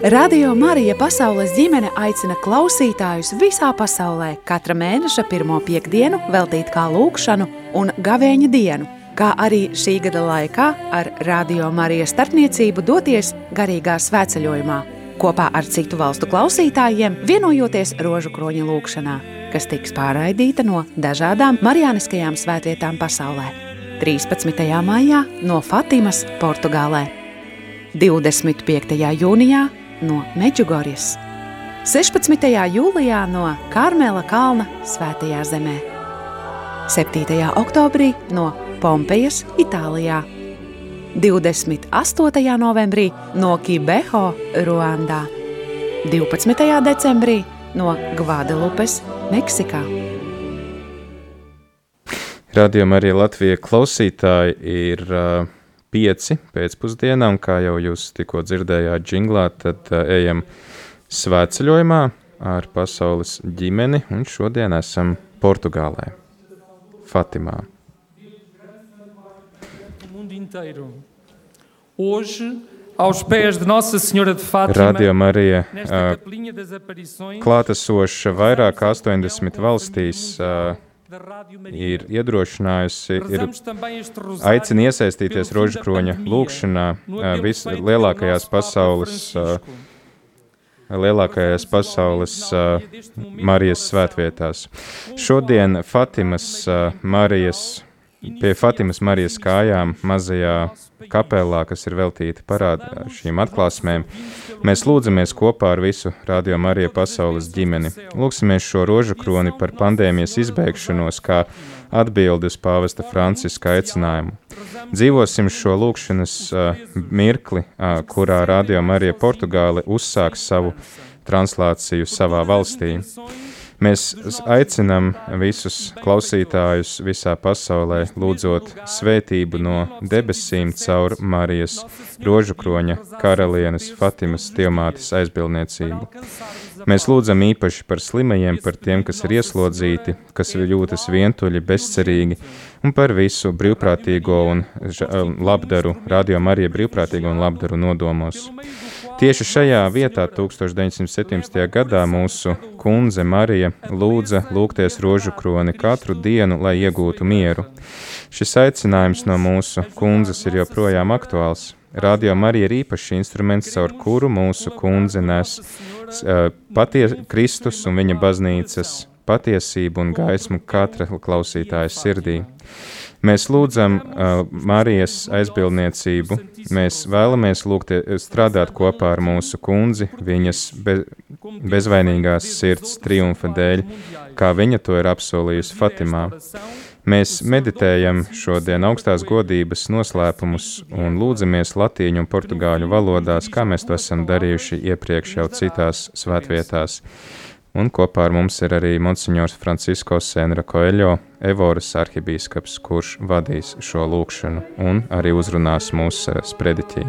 Radio Marija Pasaules ģimene aicina klausītājus visā pasaulē katra mēneša pirmo piekdienu veltīt kā lūkšanu un gavēņa dienu, kā arī šī gada laikā ar Radio Marijas starpniecību doties garīgā svētceļojumā kopā ar citu valstu klausītājiem, vienojoties rožu kroņa lūkšanā, kas tiks pārraidīta no dažādām marijāniskajām svētvietām pasaulē. 13. maijā no Fatimas, Portugālē, 25. jūnijā no Meģugorjas, 16. jūlijā no Karmela kalna Svētajā zemē, 7. oktobrī no Pompejas, Itālijā, 28. novembrī no Kibeho, Ruandā, 12. decembrī no Gvadelupes, Meksikā. Radījumā arī Latvijas klausītāji ir uh, pieci pēcpusdienā, un kā jau jūs tikko dzirdējāt džinglā, tad uh, ejam svētceļojumā ar pasaules ģimeni, un šodien esam Portugālē, Fatimā. Radio Marija uh, klātesoša vairāk kā 80 valstīs uh, ir iedrošinājusi, ir aicina iesaistīties rožkroņa lūkšanā vislielākajās pasaules, lielākajās pasaules Marijas svētvietās. Šodien Fatimas Marijas Pie Fatimas Marijas kājām mazajā kapelā, kas ir veltīta parād šīm atklāsmēm, mēs lūdzamies kopā ar visu Radio Marija pasaules ģimeni. Lūksimies šo rožu kroni par pandēmijas izbeigšanos kā atbildi uz pāvesta Franciska aicinājumu. Dzīvosim šo lūkšanas uh, mirkli, uh, kurā Radio Marija Portugāle uzsāks savu translāciju savā valstī. Mēs aicinām visus klausītājus visā pasaulē lūdzot svētību no debesīm caur Marijas rožukroņa karalienes Fatimas tiemātes aizbildniecību. Mēs lūdzam īpaši par slimajiem, par tiem, kas ir ieslodzīti, kas jūtas vientuļi, bezcerīgi, un par visu brīvprātīgo un labdaru, radio Marija brīvprātīgo un labdaru nodomos. Tieši šajā vietā 1917. gadā mūsu kundze Marija lūdza lūgties rožu kroni katru dienu, lai iegūtu mieru. Šis aicinājums no mūsu kundzes ir joprojām aktuāls. Radio Marija ir īpašs instruments, caur kuru mūsu kundze nes uh, paties, Kristus un viņa baznīcas patiesību un gaismu katra klausītāja sirdī. Mēs lūdzam uh, Marijas aizbildniecību, mēs vēlamies lūgt, strādāt kopā ar mūsu kundzi, viņas be, bezvainīgās sirds triumfa dēļ, kā viņa to ir apsolījusi Fatimā. Mēs meditējam šodien augstās godības noslēpumus un lūdzamies latīņu un portugāļu valodās, kā mēs to esam darījuši iepriekš jau citās svētvietās. Un kopā ar mums ir arī Monsignors Francisko Senra Koeļo, Evoras arhibīskaps, kurš vadīs šo lūkšanu un arī uzrunās mūsu sprediķī.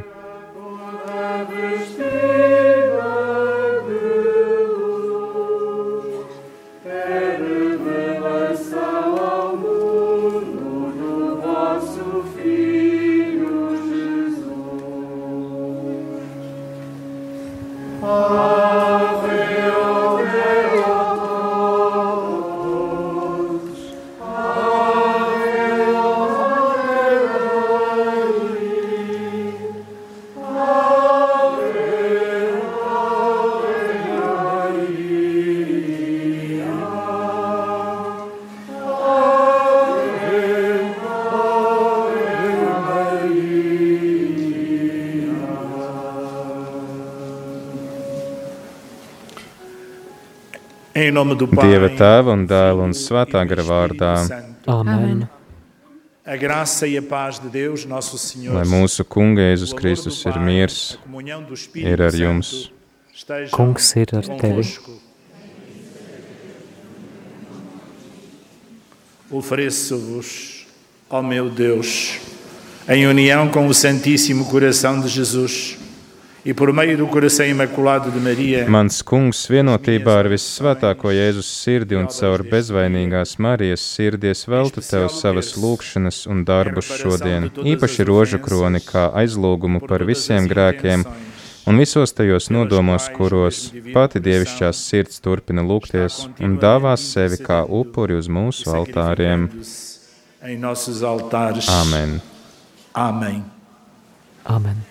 Dieva tēva un dēla un svētā gara vārdā. Amen. Lai mūsu Kunga Jēzus Kristus ir miers, ir ar jums. Kungs ir ar tevi. Ofereço-vos, ó meu Deus, em união com o Santíssimo Coração de Jesus, Mans kungs vienotībā ar vissvētāko Jēzus sirdi un caur bezvainīgās Marijas sirdies veltu tev savas lūgšanas un darbus šodien, īpaši rožu kroni kā aizlūgumu par visiem grēkiem un visos tajos nodomos, kuros pati dievišķās sirds turpina lūgties un dāvās sevi kā upuri uz mūsu altāriem. Āmen! Āmen! Amen.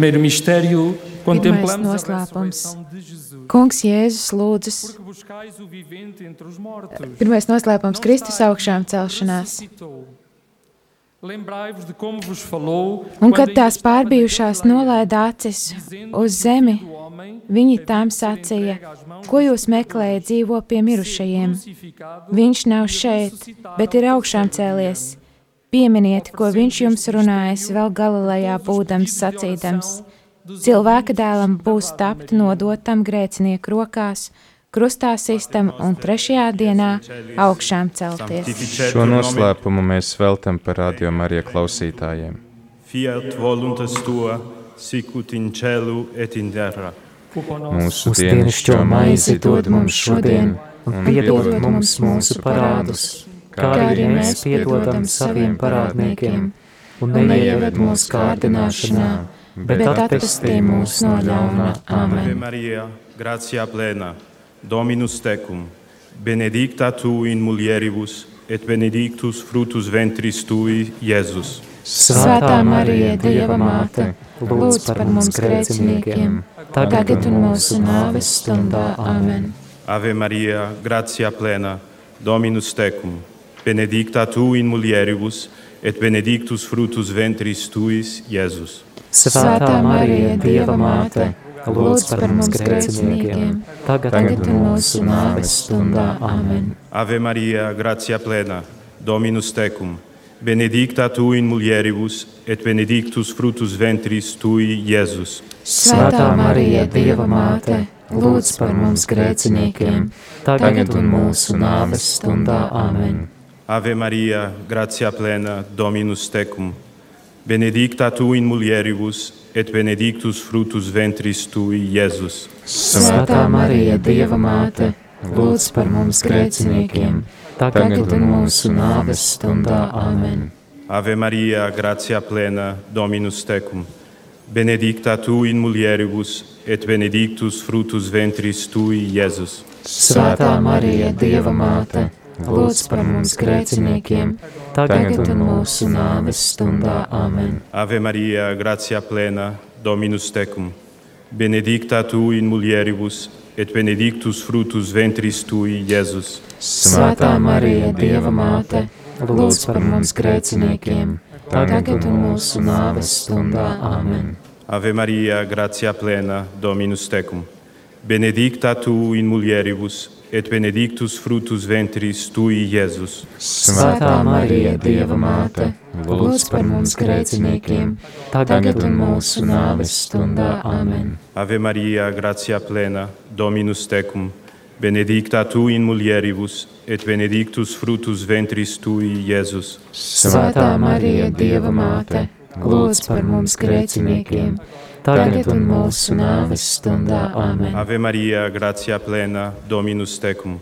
Primeiro mistério, contemplamos a noslēpums. ressurreição de Jesus. Kungs Jēzus lūdzas. Pirmais noslēpums Kristus augšām celšanās. ressuscitou. Lembrai-vos de como vos falou Un quando kad tās pārbijušās nolaida acis uz zemi, viņi tām sacīja: Ko jūs meklējat dzīvo pie mirušajiem? Viņš nav e šeit, bet ir augšām cēlies. Pieminiet, ko viņš jums runājis vēl Galilejā būdams sacīdams. Cilvēka dēlam būs tapt nodotam grēcinieku rokās, krustā sistam un trešajā dienā augšām celties. Šo noslēpumu mēs veltam par radio Marija klausītājiem. Fiat voluntas tua, sicut in cielo et in terra. Mūsu dienascho maizi dod mums šodien, un piedod mums mūsu parādus, kā arī mēs piedodam saviem parādniekiem, un neieved mūsu kārdināšanā, bet atpestī mūs no ļauna. Ave Amen. Maria, gratia plena, Dominus tecum, benedicta tu in mulieribus, et benedictus fructus ventris tui, Iesus. Svētā Marija, Dieva māte, lūdz par mums grēciniekiem, tagad un mūsu nāves stundā. Amen. Ave Maria, gratia plena, Dominus tecum, benedicta tu in mulieribus, et benedictus fructus ventris tuis, Iesus. Svētā Marija, Dieva māte, lūdz par mums grēciniekiem, tagad un mūsu nāves stundā. Amen. Ave Maria, gratia plena, Dominus tecum, benedicta tu in mulieribus, et benedictus fructus ventris tui, Iesus. Svētā Marija, Dieva māte, lūdz par mums grēciniekiem, tagad un mūsu nāves stundā. Amen. Ave Maria, gratia plena, Dominus tecum, benedicta tu in mulieribus, et benedictus fructus ventris tui, Iesus. Svētā Marija, Dieva māte, lūdz par mums grēciniekiem, tagad un mūsu nāves stundā. Amen. Ave Maria, gratia plena, Dominus tecum, benedicta tu in mulieribus, et benedictus fructus ventris tui, Iesus. Svētā Marija, Dieva māte, lūdz par mums grēciniekiem, tagad un mūsu nāves stundā. Amen. Ave Maria, gratia plena, Dominus tecum, benedicta tu in mulieribus, et benedictus fructus ventris tui, Iesus. Svētā Marija, Dieva māte, lūdz par mums grēciniekiem, tagad un mūsu nāves stundā. Amen. Ave Maria, gratia plena, Dominus tecum, benedicta tu in mulieribus, et benedictus fructus ventris tui, Iesus. Svētā Marija, Dieva māte, lūdz par mums grēciniekiem, tagad un mūsu nāves stundā. Amen. Ave Maria, gratia plena, Dominus tecum, benedicta tu in mulieribus, et benedictus fructus ventris tui, Iesus. Svētā Marija, Dieva māte, lūdz par mums grēciniekiem, tagad un mūsu nāves stundā. Amen. Ave Maria, gratia plena, Dominus tecum,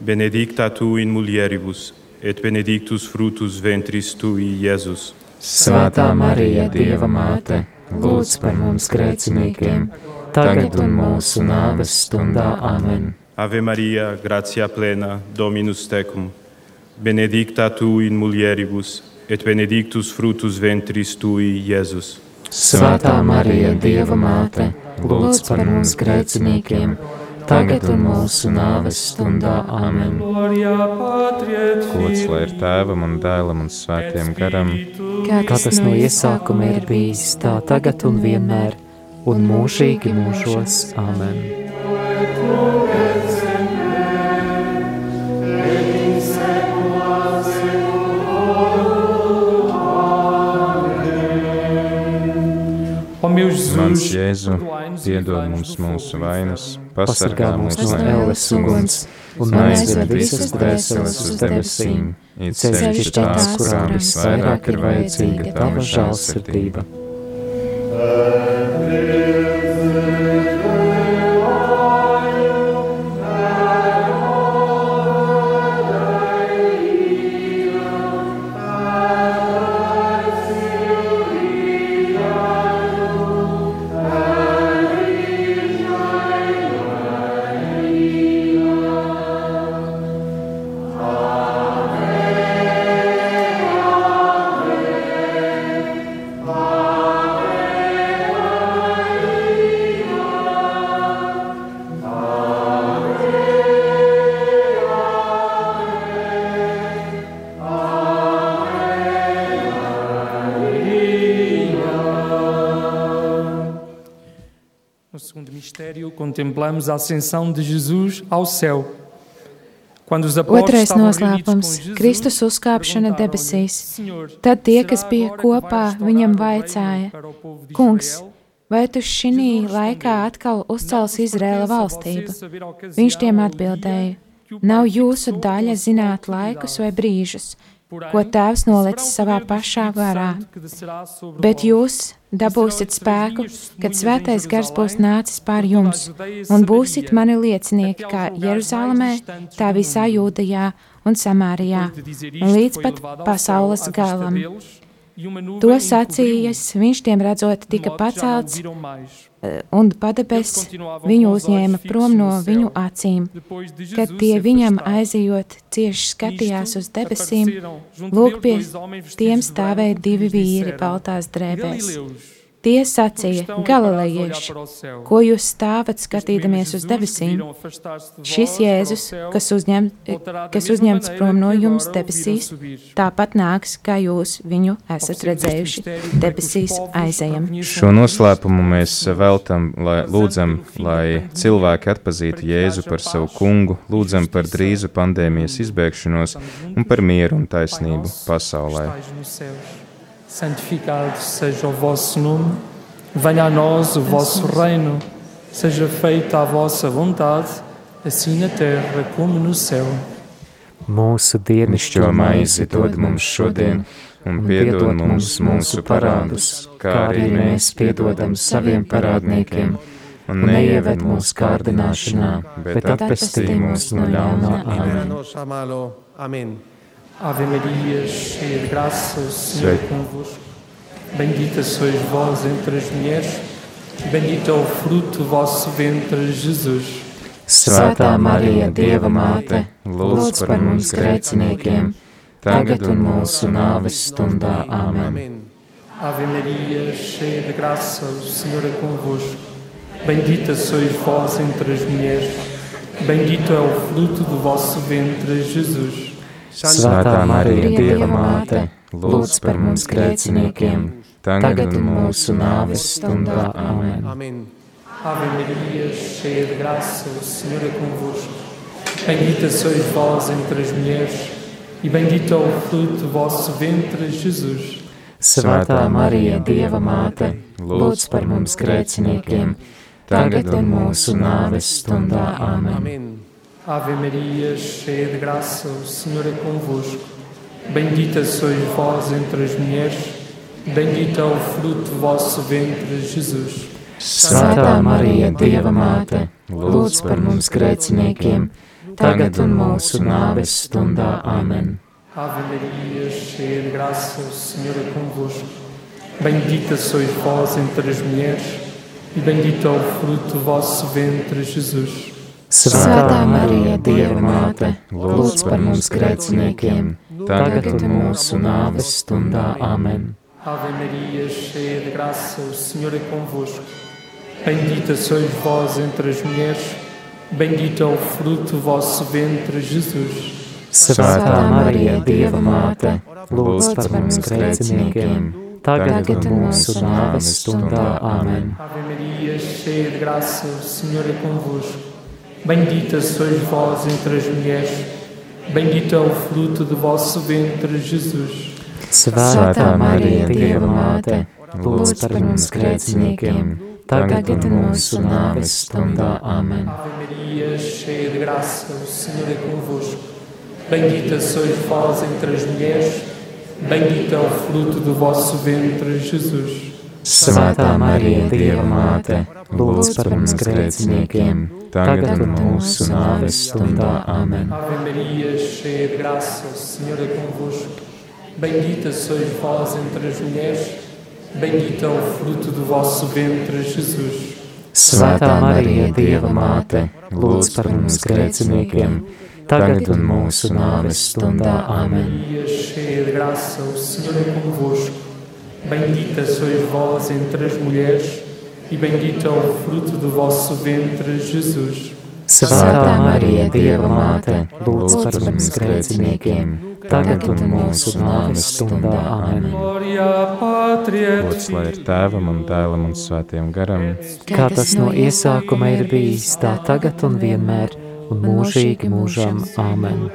benedicta tu in mulieribus, et benedictus fructus ventris tui, Iesus. Svētā Marija, Dieva māte, lūdz par mums grēciniekiem, tagad un mūsu nāves stundā. Amen. Ave Maria, gratia plena, Dominus tecum, benedicta tu in mulieribus, et benedictus fructus ventris tui, Jēzus. Svētā Marija, Dieva māte, lūdz par mums grēciniekiem, tagad un mūsu nāves stundā. Āmen! Gloria Patri et Gods lai ir tēvam un dēlam un svētiem garam, Kā tas no iesākuma ir bijis, tā tagad un vienmēr, un mūžīgi mūžos. Āmen! Mans Jēzu, piedod mums mūsu vainas, pasargā mūs no ēles uguns. Un aizved visas dvēseles uz debesīm, it sevišķi tās, kurām visvairāk ir vajadzīga tava žēlsirdība. No contemplamos a ascensão de Jesus ao céu. Otrais noslēpums Kristus uzkāpšana debesīs. "Senhor, Tad tie, kas bija kopā, viņam vaicāja, Kungs, Israel?" vai tu šī laikā atkal uzcels "Não vos Izraēla pertence a valstību? Viņš tiem atbildēja, Nav jūsu daļa zināt laikus vai brīžus, ko Tēvs nolicis savā pašā varā. Bet jūs dabūsiet spēku, kad Svētais Gars būs nācis pār jums, un būsiet mani liecinieki kā Jeruzalemē, tā visā Jūdejā un Samārijā, un līdz pat pasaules galam. To sacījis, viņš tiem redzot, tika pacelts eh, un padebes viņu uzņēma prom no viņu acīm. Kad tie viņam aizejot cieši skatījās uz debesīm, lūk pie tiem stāvēja divi vīri baltās drēbēs. Tie sacīja, Galilejieši, ko jūs stāvat skatīdamies uz debesīm? Šis Jēzus, kas, uzņem, kas uzņemts prom no jums debesīs, tāpat nāks, kā jūs viņu esat redzējuši debesīs aizejam. Šo noslēpumu mēs veltam, lai lūdzam, lai cilvēki atpazītu Jēzu par savu kungu, lūdzam par drīzu pandēmijas izbēgšanos un par mieru un taisnību pasaulē. Santificado seja o vosso nome, venha a nós o vosso reino, seja feita a vossa vontade, assim na terra como no céu. Mūsu dienascho maizi dod mums šodien, un piedod mums mūsu parādus, kā arī mēs piedodam saviem parādniekiem, un neieved mūsu kārdināšanā, bet atpestī mūs no ļaunā. Āmen. Ave Maria, cheia de graça, o Senhor é Sei. convosco. Bendita sois vós entre as mulheres, e bendito é o fruto do vosso ventre, Jesus. Svētā Marija, Dieva māte, Lūdz par mums grēciniekiem, tagad un mūsu nāves stundā. Āmen. Amén. Ave Maria, cheia de graça, o Senhor é convosco. Bendita sois vós entre as mulheres, bendito é o fruto do vosso ventre, Jesus. Svētā Marija, Dieva māte, lūdz par mums grēciniekiem, Tagad un mūsu nāves stundā. Āmen. Amén. Ave Maria, cheia de graça, o Senhor é convosco. Bendita sois vós entre as mulheres, e bendito é o fruto do vosso ventre, Jesus. Svētā Marija, Dieva māte, lūdz par mums grēciniekiem, tagad un mūsu nāves stundā. Āmen. Amén. Ave Maria, cheia de graça, o Senhor é convosco. Bendita sois vós entre as mulheres, bendito é o fruto do vosso ventre, Jesus. Svētā Marija, Dieva māte, lūdz par mums grēciniekiem, tagad un mūsu nāves stundā. Āmen. Ave Maria, cheia de graça, o Senhor é convosco. Bendita sois vós entre as mulheres, e bendito é o fruto do vosso ventre, Jesus. Svētā Marija, Dieva māte, lūdz par mums grēciniekiem, tagad un mūsu nāves stundā. Amen. Ave Maria, cheia de graça, o Senhor é convosco. Bendita sois vós entre as mulheres, bendito é o fruto do vosso ventre, Jesus. Svētā Marija, Dieva māte, lūdz par mums grēciniekiem, tagad un mūsu nāves stundā. Amen. Ave Maria, cheia de graça, o Senhor é convosco. Bendita sois vós entre as mulheres, bendito é o fruto do vosso ventre, Jesus. Svētā Marija, Dieva māte, lūdz par mums grēciniekiem, tagad un mūsu nāves stundā. Amen. Ave Maria, cheia de graça, o Senhor é convosco. Bendita sois vós entre as mulheres, bendito é o fruto do vosso ventre, Jesus. Svētā Marija, Dieva māte, lūdz par mums grēciniekiem, tagad un mūsu nāves stundā. Amen. Ave Maria, cheia de graça, o Senhor é convosco. Bendita sois vós entre as mulheres, bendito é o fruto do vosso ventre, Jesus. Svētā Marija, Dieva māte, lūdz par mums grēciniekiem, tagad un mūsu nāves stundā. Amen. Maria, cheia de graça, o Senhor é convosco. Bendita sois vós entre as mulheres, e bendito é o fruto do vosso ventre, Jesus. Svētā Marija, Dieva māte, lūdz par mums grēciniekiem, tagad un mūsu nāves stundā. Amen. Lūdzu, lai ir tēvam un dēlam un svētiem garam. Kā tas no iesākuma ir bijis, tā tagad un vienmēr, un mūžīgi mūžam. Amen.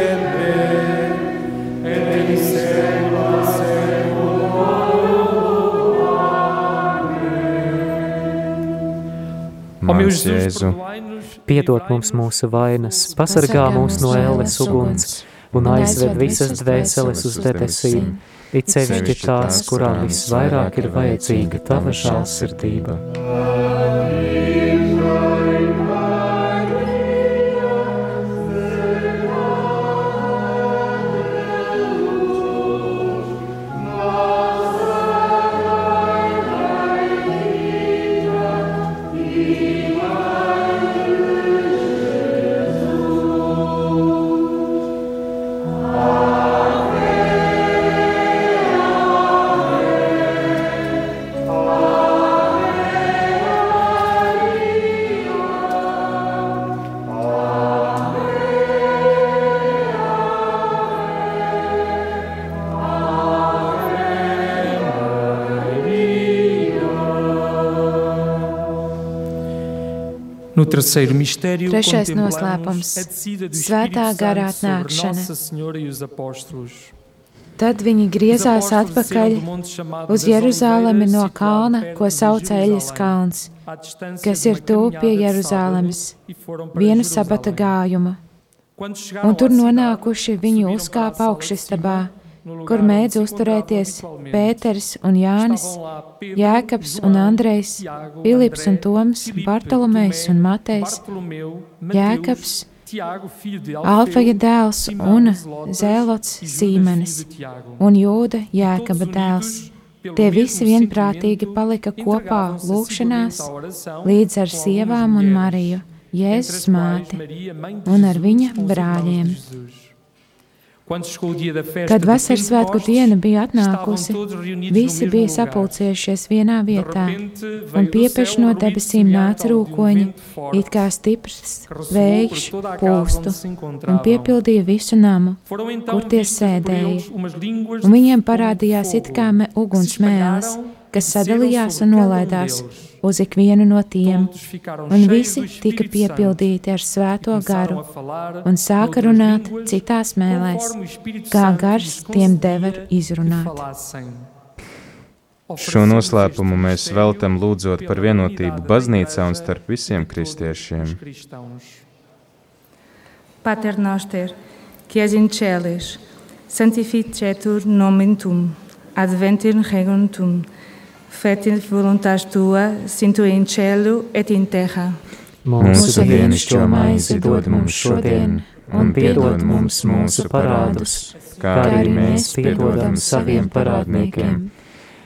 in Jesus, Jēzu, Piedod mums mūsu vainas, pasargā mūs no ēles uguns un aizved visas dvēseles uz debesīm, it sevišķi tās, kurām visvairāk ir vajadzīga tava žālsirdība. No Trešais noslēpums. Svētā garā atnākšana. Tad viņi griezās atpakaļ uz Jeruzalemi no kalna, ko sauc Eļas kalns, kas ir tuvu pie Jeruzalemes, viena sabata gājuma. Un tur nonākuši viņi uzkāpa augšistabā, kur mēdz uzturēties Pēters un Jānis, Jēkabs un Andrejs, Filips un Toms, Bartolomejs un Matejs, Jēkabs, Alfeja dēls un Zēlots Sīmenis un Jūda Jēkaba dēls. Tie visi vienprātīgi palika kopā lūkšanās līdz ar sievām un Mariju, Jēzus māti un ar viņa brāļiem. Kad vasaras svētku diena bija atnākusi, visi bija sapulcējušies vienā vietā, un piepeši no debesīm nāca rūkoņi, it kā stiprs vējš pūstu, un piepildīja visu namu, kur tie sēdēja. Un viņiem parādījās it kā me uguns mēlis, kas sadalījās un nolaidās uz ikvienu no tiem, un visi tika piepildīti ar svēto garu un sāka runāt citās mēlēs, kā gars tiem deva izrunāt. šo noslēpumu mēs veltam lūdzot par vienotību baznīcā un starp visiem kristiešiem. Pater noster, qui es in celis, sanctificetur nomen tuum, adventir regum tuum, fetit voluntas tua, sintu in cielo et in terra. Mūsu dienascho maizi dod mums šodien, un piedod mums mūsu parādus, kā arī mēs piedodam saviem parādniekiem,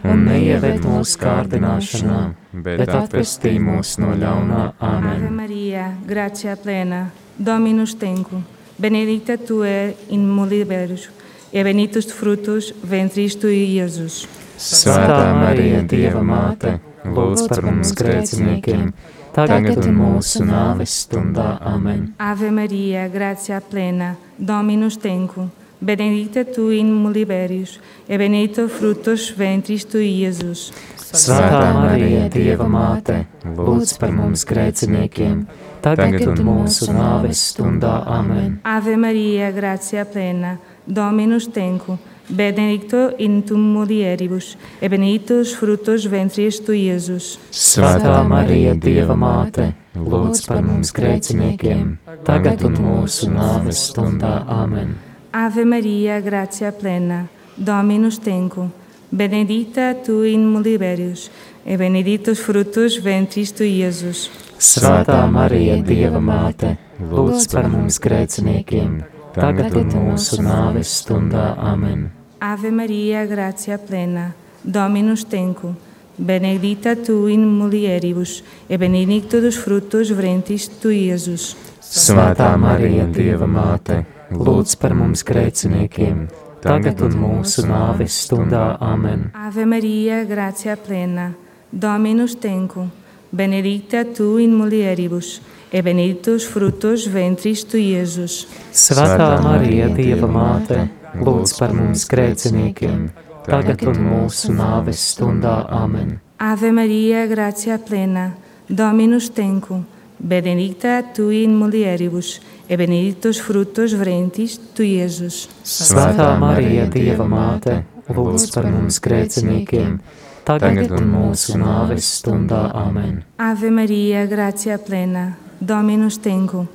un neieved mūsu kārdināšanā, bet atvestī mūs no ļaunā. Ave Amen. Maria, gratia plena, Dominus tecum, benedicta tu in mulieribus, e benedictus fructus ventris tui, Iesus. Svētā Marija, Dieva māte, lūdz par mums grēciniekiem, tagad un mūsu nāves stundā. Amen. Ave Maria, gratia plena, Dominus tecum, benedicta tu in mulieribus, e benedictus fructus ventris tui, Iesus. Svētā Marija, Dieva māte, lūdz par mums grēciniekiem, tagad un mūsu nāves stundā. Amen. Ave Maria, gratia plena, Dominus tecum, benedicto in tum mulieribus, e benedictus fructus ventris tui, Iesus. Svētā Marija, Dieva māte, lūdz par mums grēciniekiem, tagad un mūsu nāves stundā. Amen. Ave Maria, gratia plena, Dominus tecum, benedicta tu in mulieribus, e benedictus fructus ventris tui, Iesus. Svētā Marija, Dieva māte, lūdz par mums grēciniekiem, tagad un mūsu nāves stundā. Amen. Ave Maria, gratia plena, Dominus tecum, benedicta tu in mulieribus, e benedictus fructus ventris tui, Iesus. Svētā Marija, Dieva māte, lūdz par mums grēciniekiem, tagad un mūsu nāves stundā. Amen. Ave Maria, gratia plena, Dominus tecum, benedicta tu in mulieribus, e benedictus fructus ventris tui, Iesus. Svētā Marija, Dieva māte, lūdz par mums grēciniekiem, tagad un mūsu nāves stundā. Amen. Ave Maria, gratia plena, Dominus tecum, benedicta tu in mulieribus, e benedictus fructus ventris tui, Iesus. Svētā Marija, Dieva māte, lūdz par mums grēciniekiem, tagad un mūsu nāves stundā. Amen. Ave Maria, gratia plena, Dominus tecum,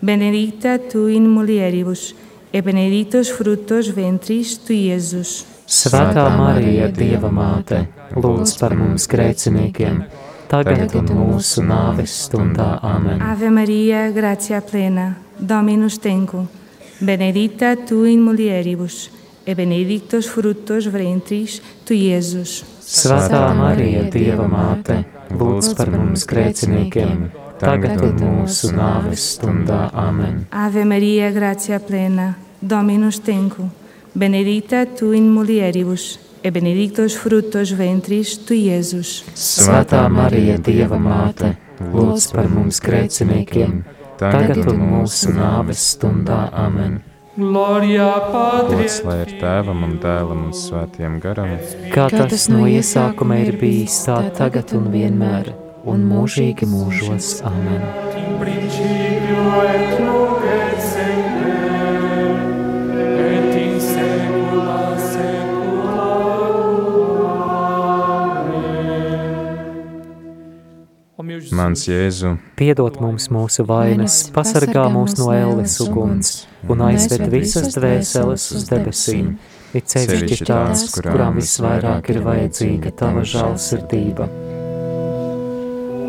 benedicta tu in mulieribus, e benedictus fructus ventris tui, Iesus. Svētā Marija, Dieva māte, lūdz par mums grēciniekiem, tagad un mūsu nāves stundā. Amen. Ave Maria, gratia plena, Dominus tecum, benedicta tu in mulieribus, e benedictus fructus ventris tui, Iesus. Svētā Marija, Dieva māte, lūdz par mums grēciniekiem, tagad un mūsu nāves stundā. Amen. Ave Maria, gratia plena, Dominus tecum, benedicta tu in mulieribus, e benedictus fructus ventris tui, Iesus. Svētā Marija, Dieva māte, lūdz par mums grēciniekiem, tagad un mūsu nāves stundā. Amen. Gloria Patri. Gods lai ir tēvam un dēlam un svētiem garam. Kā tas no iesākuma ir bijis, tā tagad un vienmēr, un mūžīgi mūžos. Amen. Mans Jēzu, Piedod mums mūsu vainas, pasargā mūs no ēles uguns un aizved visas dvēseles uz debesīm, it sevišķi tās, kurām visvairāk ir vajadzīga tava žēlsirdība.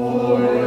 No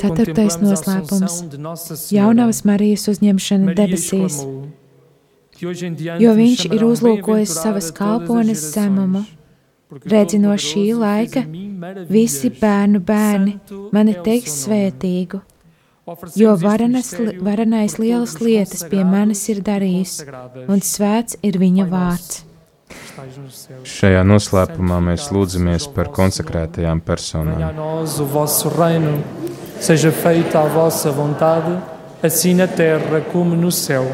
Ceturtais noslēpums. Jaunavas Marijas uzņemšana debesīs, exclamou, "Que hoje em diante jo viņš ir uzlūkojis savas kalpones zemumu. Redzi no šī fez laika visi bērnu bērni mani teiks seu nome." svētīgu, jo varenas, varenais lielas lietas pie manis ir e darījis, consagradas. un svēts ir viņa vārds. que estais nos céus. Šajā noslēpumā mēs lūdzamies par konsekrētajām personām. seja feita a vossa vontade, assim na terra como no céu.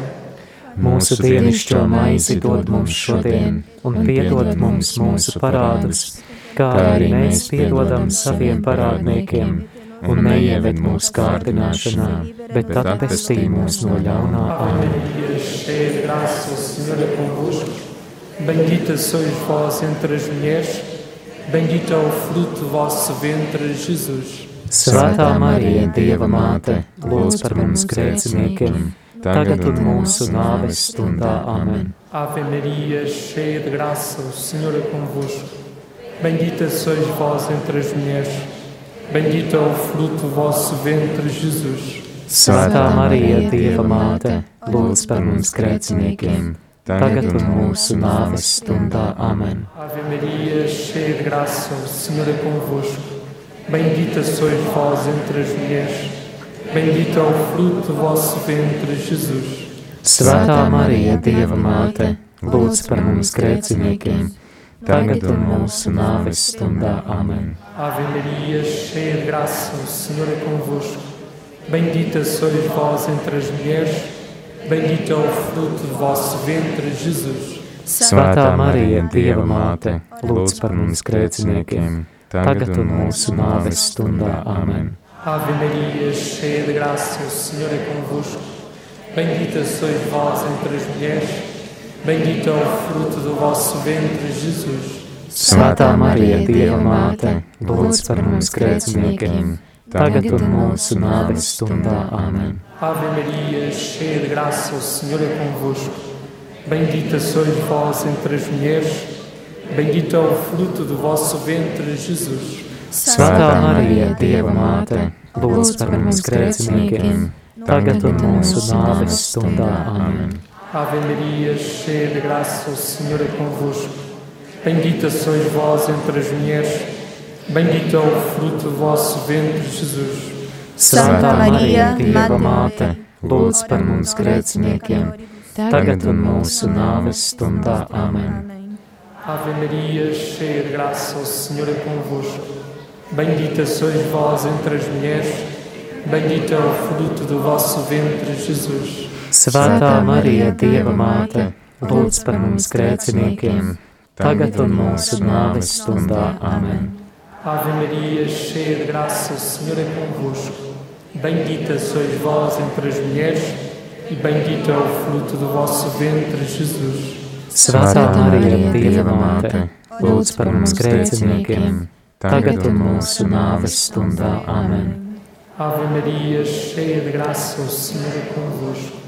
Mūsu dienascho maizi dod mums šodien, un piedod mums mūsu parādus, kā arī mēs piedodam saviem parādniekiem, un neieved mūsu kārdināšanā, bet atpestī mūs no ļaunā. Amen. Bendita sois vós entre as mulheres, bendito é o fruto do vosso ventre, Jesus. Svētā Marija, Dieva māte, lūdz par mums grēciniekiem, tagad un mūsu nāves stundā. Amen. Ave Maria, cheia de graça, o Senhor é convosco. Bendita sois vós entre as mulheres, bendito é o fruto do vosso ventre, Jesus. Svētā Marija, Dieva māte, lūdz par mums grēciniekiem, tagad un mūsu nāves stundā. Amen. Ave Maria, cheia de graça, o Senhor é convosco. Bendita sois vós entre as mulheres, bendito é o fruto do vosso ventre, Jesus. Svētā Marija, Dieva māte, lūdz par mums grēciniekiem, tagad un mūsu nāves stundā. Amen. Ave Maria, cheia de graça, o Senhor é convosco. Bendita sois vós entre as mulheres, bendito é o fruto do vosso ventre, Jesus. Svētā Marija, Dieva māte, lūdz par mums grēciniekiem, tagad un mūsu nāves stundā. Amen. Ave Maria, cheia de graça, o Senhor é convosco. Bendita sois vós entre as mulheres, bendito é o fruto do vosso ventre, Jesus. Svētā Marija, Dieva māte, lūdz par mums grēciniekiem, tagad un mūsu nāves stundā. Amen. Ave Maria, cheia de graça, o Senhor é convosco. Bendita sois vós entre as mulheres, bendito é o fruto do vosso ventre, Jesus. Svētā Marija, Dieva māte, lūdz par mums grēciniekiem, tagad un mūsu nāves stundā. Amen. Ave Maria, cheia de graça, o Senhor é convosco. Bendita sois vós entre as mulheres, bendito é o fruto do vosso ventre, Jesus. Svētā Marija, Dieva māte, lūdz par mums grēciniekiem, tagad un mūsu nāves stundā. Amen. Ave Maria, cheia de graça, o Senhor é convosco. Bendita sois vós entre as mulheres, bendito é o fruto do vosso ventre, Jesus. Svētā Marija, Dieva māte, lūdz par mums grēciniekiem, tagad un mūsu nāves stundā. Amen. Ave Maria, cheia de graça, o Senhor é convosco. Bendita sois vós entre as mulheres, e bendito é o fruto do vosso ventre, Jesus. Svētā Marija, Dieva māte, lūdz par mums grēciniekiem, tagad un mūsu nāves stundā. Amen. Ave Maria, cheia de graça, o Senhor é convosco.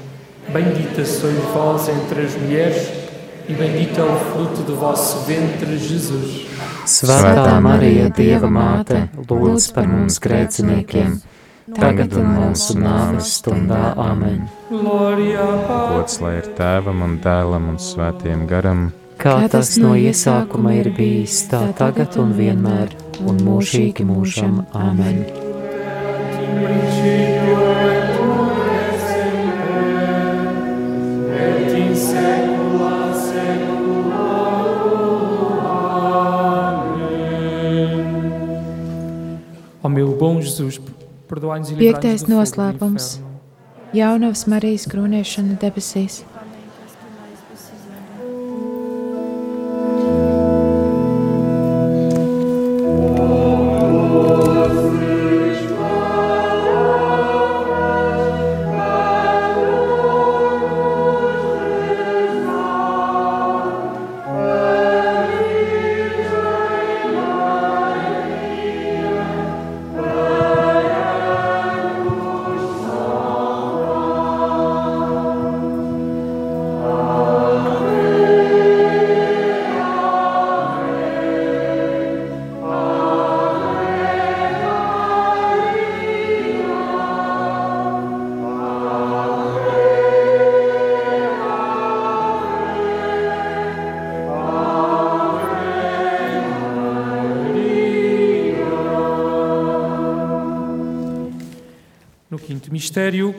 Bendita sois vós entre as mulheres, e bendito é o fruto do vosso ventre, Jesus. Svētā Marija, Dieva māte, lūdz par mums grēciniekiem, tagad un mūsu nāves stundā. Amen. Gods lai ir tēvam un dēlam un svētiem garam, Kā tas no iesākuma ir bijis, tā tagad un vienmēr, un mūžīgi mūžam. Amen. Ó Piektais noslēpums Jaunavas Marijas krūniešana debesīs.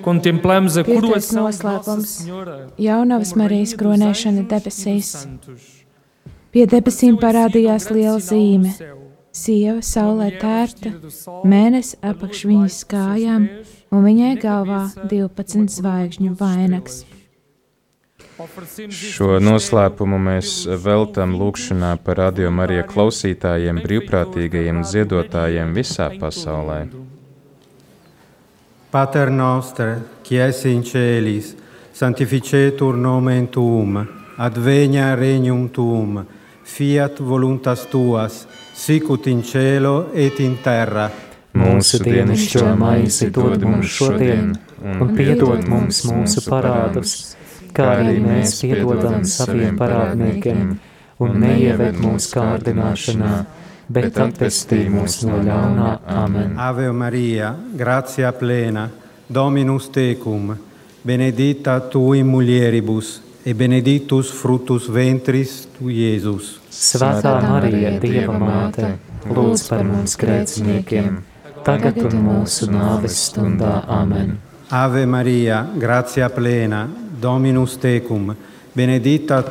Contemplamos a Piektais coroação noslēpums Senhora. Jaunavas Marijas kronēšana e debesīs. Pie debesīm parādījās liela zīme. Sieva saulē tērta, mēnesis apakš viņas kājām, un viņai na galvā cabeça 12 uma zvaigžņu vainags. Šo noslēpumu mēs veltam lūgšanā par radio Marija klausītājiem, brīvprātīgajiem ziedotājiem visā pasaulē. Pater noster, qui es in celis, sanctificetur nomen tuum, advenia regnum tuum, fiat voluntas tuas, sicut in cielo et in terra. Mūsu dienascho maizi dod mums šodien, un piedod mums mūsu parādus, kā arī mēs piedodam saviem parādniekiem, un neieved mūsu kārdināšanā, bet atvestī mūs no ļaunā. Amen. Ave Maria, gratia plena, Dominus tecum, benedicta tu in mulieribus, e benedictus fructus ventris tu, Jēzus. Svētā Marija, Dieva māte, lūdz par mums grēciniekiem, tagad un mūsu nāves stundā. Amen. Ave Maria, gratia plena, Dominus tecum, benedicta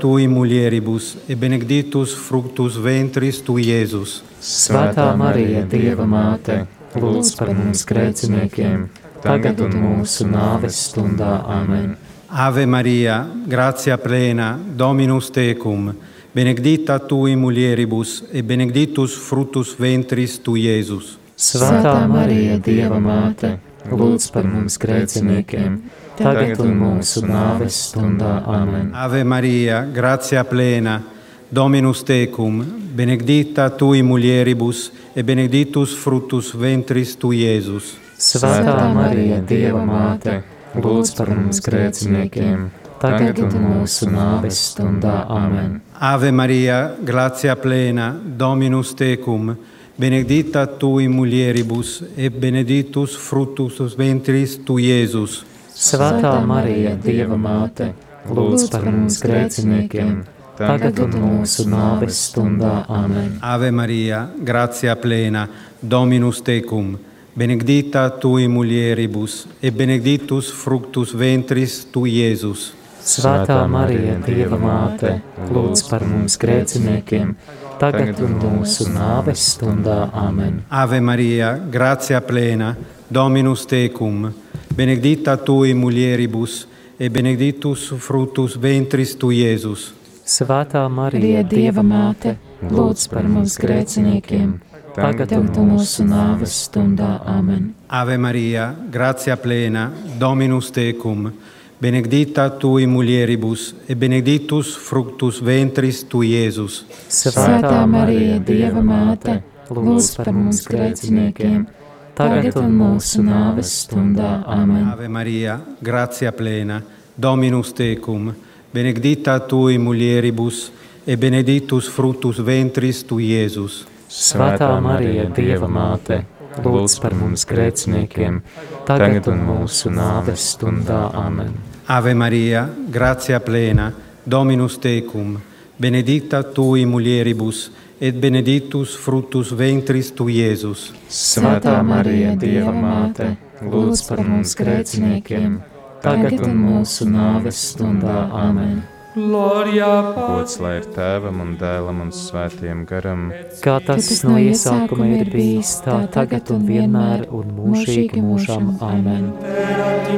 tu in mulieribus, e benedictus fructus ventris tu, Jēzus. Svētā Marija, Dieva māte, lūdz par mums grēciniekiem, tagad un mūsu nāves stundā. Amen. Ave Maria, gratia plena, Dominus tecum, benedicta tu in mulieribus, e benedictus fructus ventris tu, Jēzus. Svētā Marija, Dieva māte, lūdz par mums grēciniekiem, tagad un mūsu nāves stundā. Amen. Ave Maria, gratia plena, Dominus tecum, benedicta tu in mulieribus, e benedictus fructus ventris tu, Jēzus. Svētā Marija, Dieva māte, lūdz par mums grēciniekiem, tagad un mūsu nāves stundā. Amen. Ave Maria, gratia plena, Dominus tecum, benedicta tu in mulieribus, e benedictus fructus ventris tu, Jēzus. Svētā Marija, Dieva māte, lūdz par mums grēciniekiem, tagad un mūsu nāves stundā. Amen. Ave Maria, gratia plena, Dominus tecum, benedicta tu in mulieribus, e benedictus fructus ventris tu, Jēzus. Svētā Marija, Dieva māte, lūdz par mums grēciniekiem, tagad un mūsu nāves stundā. Amen. Ave Maria, gratia plena, Dominus tecum, benedicta tu in mulieribus, e benedictus fructus ventris tu, Jēzus. Svētā Marija, Dieva māte, lūdz par mums grēciniekiem, tagad un mūsu nāves stundā. Amen. Ave Maria, gratia plena, Dominus tecum, benedicta tu in mulieribus, e benedictus fructus ventris tu, Jēzus. Svētā Marija, Dieva māte, lūdz par mums grēciniekiem, tagad un mūsu nāves stundā. Amen. Ave Maria, gratia plena, Dominus tecum, benedicta tu in mulieribus, e benedictus fructus ventris tu, Jēzus. Svētā Marija, Dieva māte, lūdz par mums grēciniekiem, tagad un mūsu nāves stundā. Amen. Ave Maria, gratia plena, Dominus tecum, benedicta tu in mulieribus, et benedictus fructus ventris tu, Jēzus. Svētā Marija, Dieva māte, lūdz par mums grēciniekiem, tagad un mūsu nāves stundā. Amen. Gloria Gods lai ir tēvam un dēlam un svētiem garam, Kā tas no iesākuma ir bijis, tā tagad un vienmēr un mūžīgi mūžam. Amen. Erat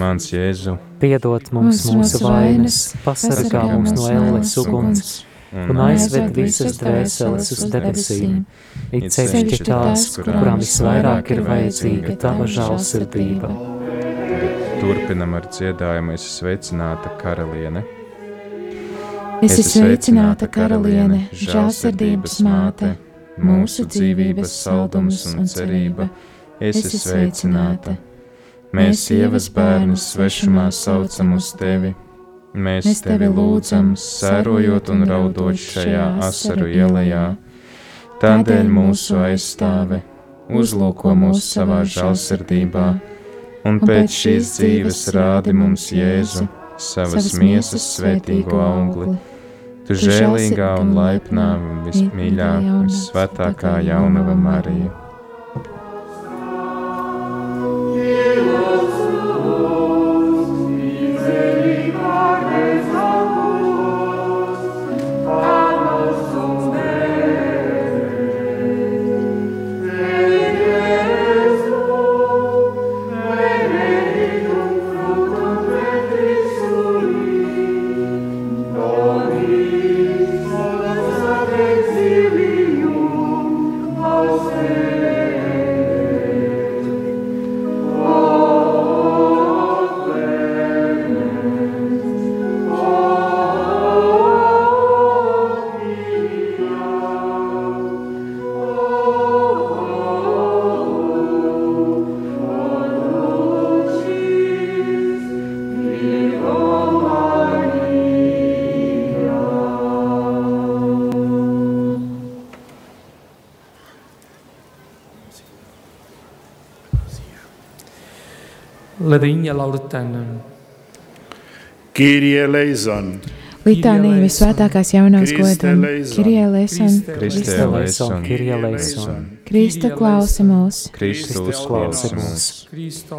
mans Jēzu, Piedod mums mūsu vainas, pasargā mūs no ēles uguns un aizved visas dvēseles uz debesīm. It sevišķi tās, kurām visvairāk ir vajadzīga tava žālsirdība. turpinam ar dziedājumu, es sveicināta karaliene. Esi sveicināta, karaliene, žēlsirdības māte, mūsu dzīvības saldums un cerība. Esi sveicināta. Mēs, sievas bērnus, svešumā saucam uz tevi. Mēs tevi lūdzam, sērojot un raudot šajā asaru ielā. Tādēļ mūsu aizstāve uzlūko mūs savā žēlsirdībā, un pēc šīs dzīves rādi mums Jēzu, savas miesas svētīgo augli. Tu žēlīgā un laipnā, vismīļā, visvētākā jaunava Marija. Ladainha Lauretana. Kyrie eleison. Litānija visvētākās jaunās godam, Kirie Leson, Kristē eleison, Kyrie eleison. Krista klausi mūs, Kristus klausi mūs,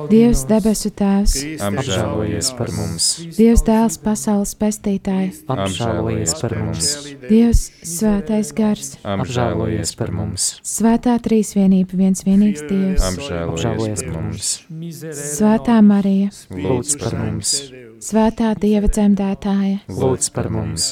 Dievs debesu tēvs, apžēlojies par mums, Dievs dēls pasaules pestītāji, Apžēlojies par mums, Dievs svētais gars, apžēlojies par mums, svētā trīsvienība viens vienīgs Dievs, apžēlojies par mums, svētā Marija, lūdz par mums, svētā Dieva dzemdētāja, lūdz par mums,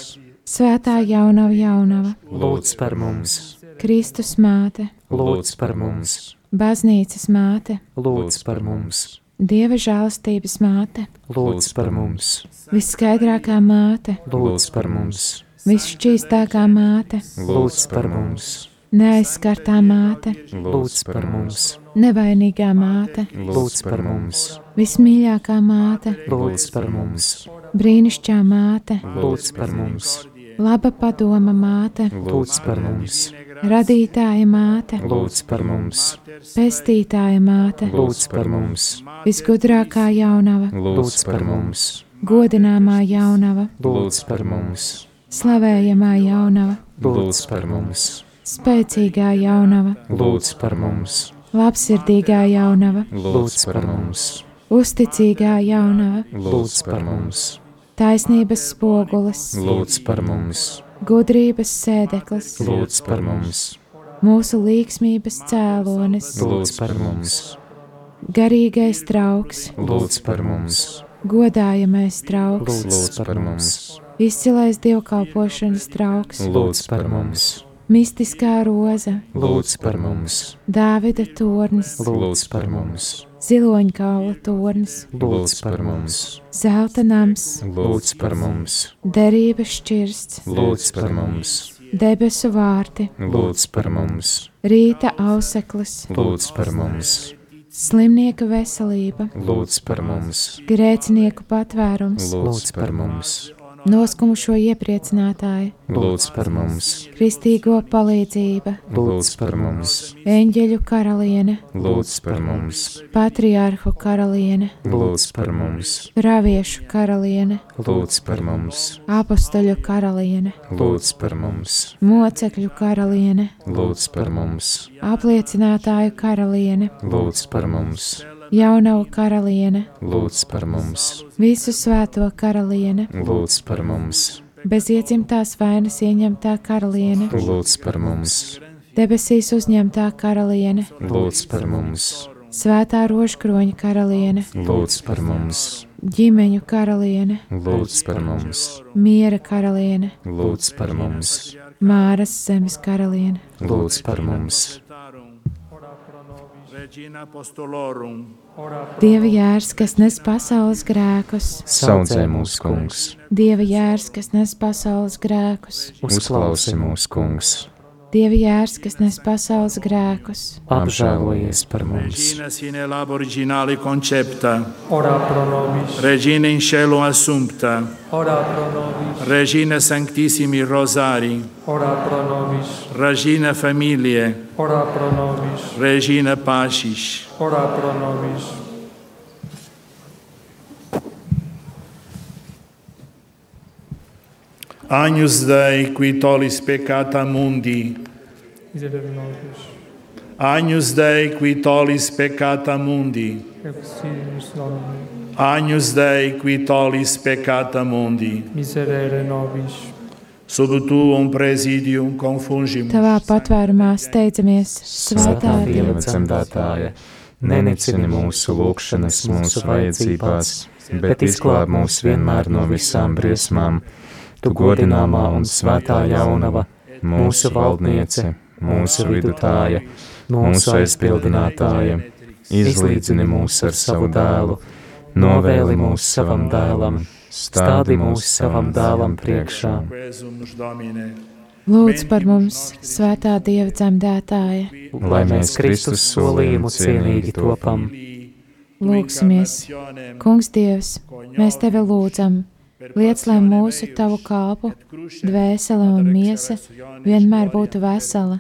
svētā jaunava jaunava, lūdz par mums, Kristus māte, lūdz par mums, baznīcas māte, lūdz par mums, Dieva žēlastības māte, lūdz par mums, visskaidrākā māte, lūdz par mums, visšķīstākā māte, lūdz par mums, neaizskartā māte, lūdz par mums, nevainīgā māte, lūdz par mums, vismīļākā māte, lūdz par mums, brīnišķīgā māte, lūdz par mums, laba padoma māte, lūdz par mums, radītāja māte, lūdz par mums, pestītāja māte, lūdz par mums, visgudrākā jaunava, lūdz par mums, godināmā jaunava, lūdz par mums, slavējamā jaunava, lūdz par mums, spēcīgā jaunava, lūdz par mums, labsirdīgā jaunava, lūdz par mums, uzticīgā jaunava, lūdz par mums, taisnības spogulis, lūdz par mums, gudrības sēdeklis, lūdz par mums, mūsu līksmības cēlonis, lūdz par mums, garīgais trauks, lūdz par mums, godājamais trauks, lūdz par mums, izcilais dievkalpošanas trauks, lūdz par mums, mistiskā roza, lūdz par mums, Dāvida tornis, lūdz par mums, ziloņkaula tornis, lūdz par mums, zelta nams, lūdz par mums, derības šķirsts, lūdz par mums, debesu vārti, lūdz par mums, rīta auseklis, lūdz par mums, slimnieka veselība, lūdz par mums, grēcinieku patvērums, lūdz par mums, noskumušo iepriecinātāju, lūdz par mums, kristīgo palīdzība, lūdz par mums, eņģeļu karaliene, lūdz par mums, patriārhu karaliene, lūdz par mums, praviešu karaliene, lūdz par mums, apustuļu karaliene, lūdz par mums, mocekļu karaliene, lūdz par mums, apliecinātāju karaliene, lūdz par mums, jaunavu karaliene, lūdz par mums, visu svēto karaliene, lūdz par mums, bez iedzimtās vainas ieņemtā karaliene, lūdz par mums, debesīs uzņemtā karaliene, lūdz par mums, svētā rožkroņa karaliene, lūdz par mums, ģimeņu karaliene, lūdz par mums, miera karaliene, lūdz par mums, māras zemes karaliene, lūdz par mums, Dieva jērs, kas nes pasaules grēkus, saudzē mūsu kungs, Dieva jērs, kas nes pasaules grēkus, uzklausi mūsu kungs, Dieva jērs, kas nes pasaules grēkus, apžēlojies par mums, Regina in cielo assumpta, ora pro nobis, Regina sanctissimi rosari, ora pro nobis, Regina familie, ora pro nobis, Regina pacis, Agnus Dei qui tollis peccata mundi, Miserere nobis, Agnus Dei qui tollis peccata mundi, Agnus Dei qui tollis peccata mundi, miserere nobis, sub tuum presidium confungimus. tavā patvērumā steidzamies, svētā Dieva dzemdētāja, nenicini mūsu lūgšanas mūsu vajadzībās, bet izglāb mūs vienmēr no visām briesmām. Tu godināmā un svētā jaunava, mūsu valdniece, mūsu vidutāja, mūsu aizbildinātāja, izlīdzini mūs ar savu dēlu, novēli mūs savam dēlam, stādi mūs savam dēlam priekšā. Lūdz par mums, svētā Dieva dzemdētāja, Lai mēs Kristus solījumu cienīgi topam, lūgsimies. Kungs Dievs, mēs tevi lūdzam, liec, lai mūsu tavu kalpu, dvēsele un miesa vienmēr būtu vesela,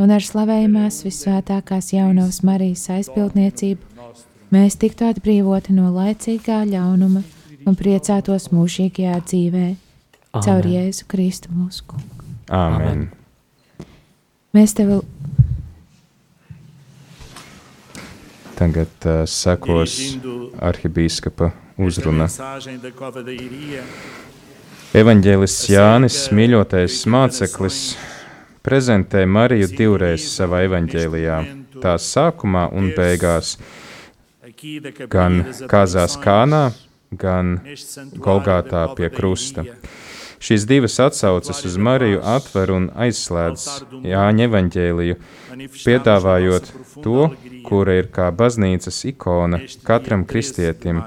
un ar slavējumās visvētākās jaunās Marijas aizbildniecību mēs tiktu atbrīvoti no laicīgā ļaunuma un priecātos mūžīgajā dzīvē. Caur Jēzu Kristu mūsu kungu. Āmen. Mēs tev Tagad uh, sekos arhibīskapa uzruna. Evanģēlists Jānis, mīļotais māceklis, prezentē Mariju divreiz savā evaņģēlijā, tās sākumā un beigās, gan Kāzās Kānā, gan Golgātā pie krusta. Šīs divas atsauces uz Mariju atver un aizslēdz Jāņa evaņģēliju, piedāvājot to, kura ir kā baznīcas ikona katram kristietim,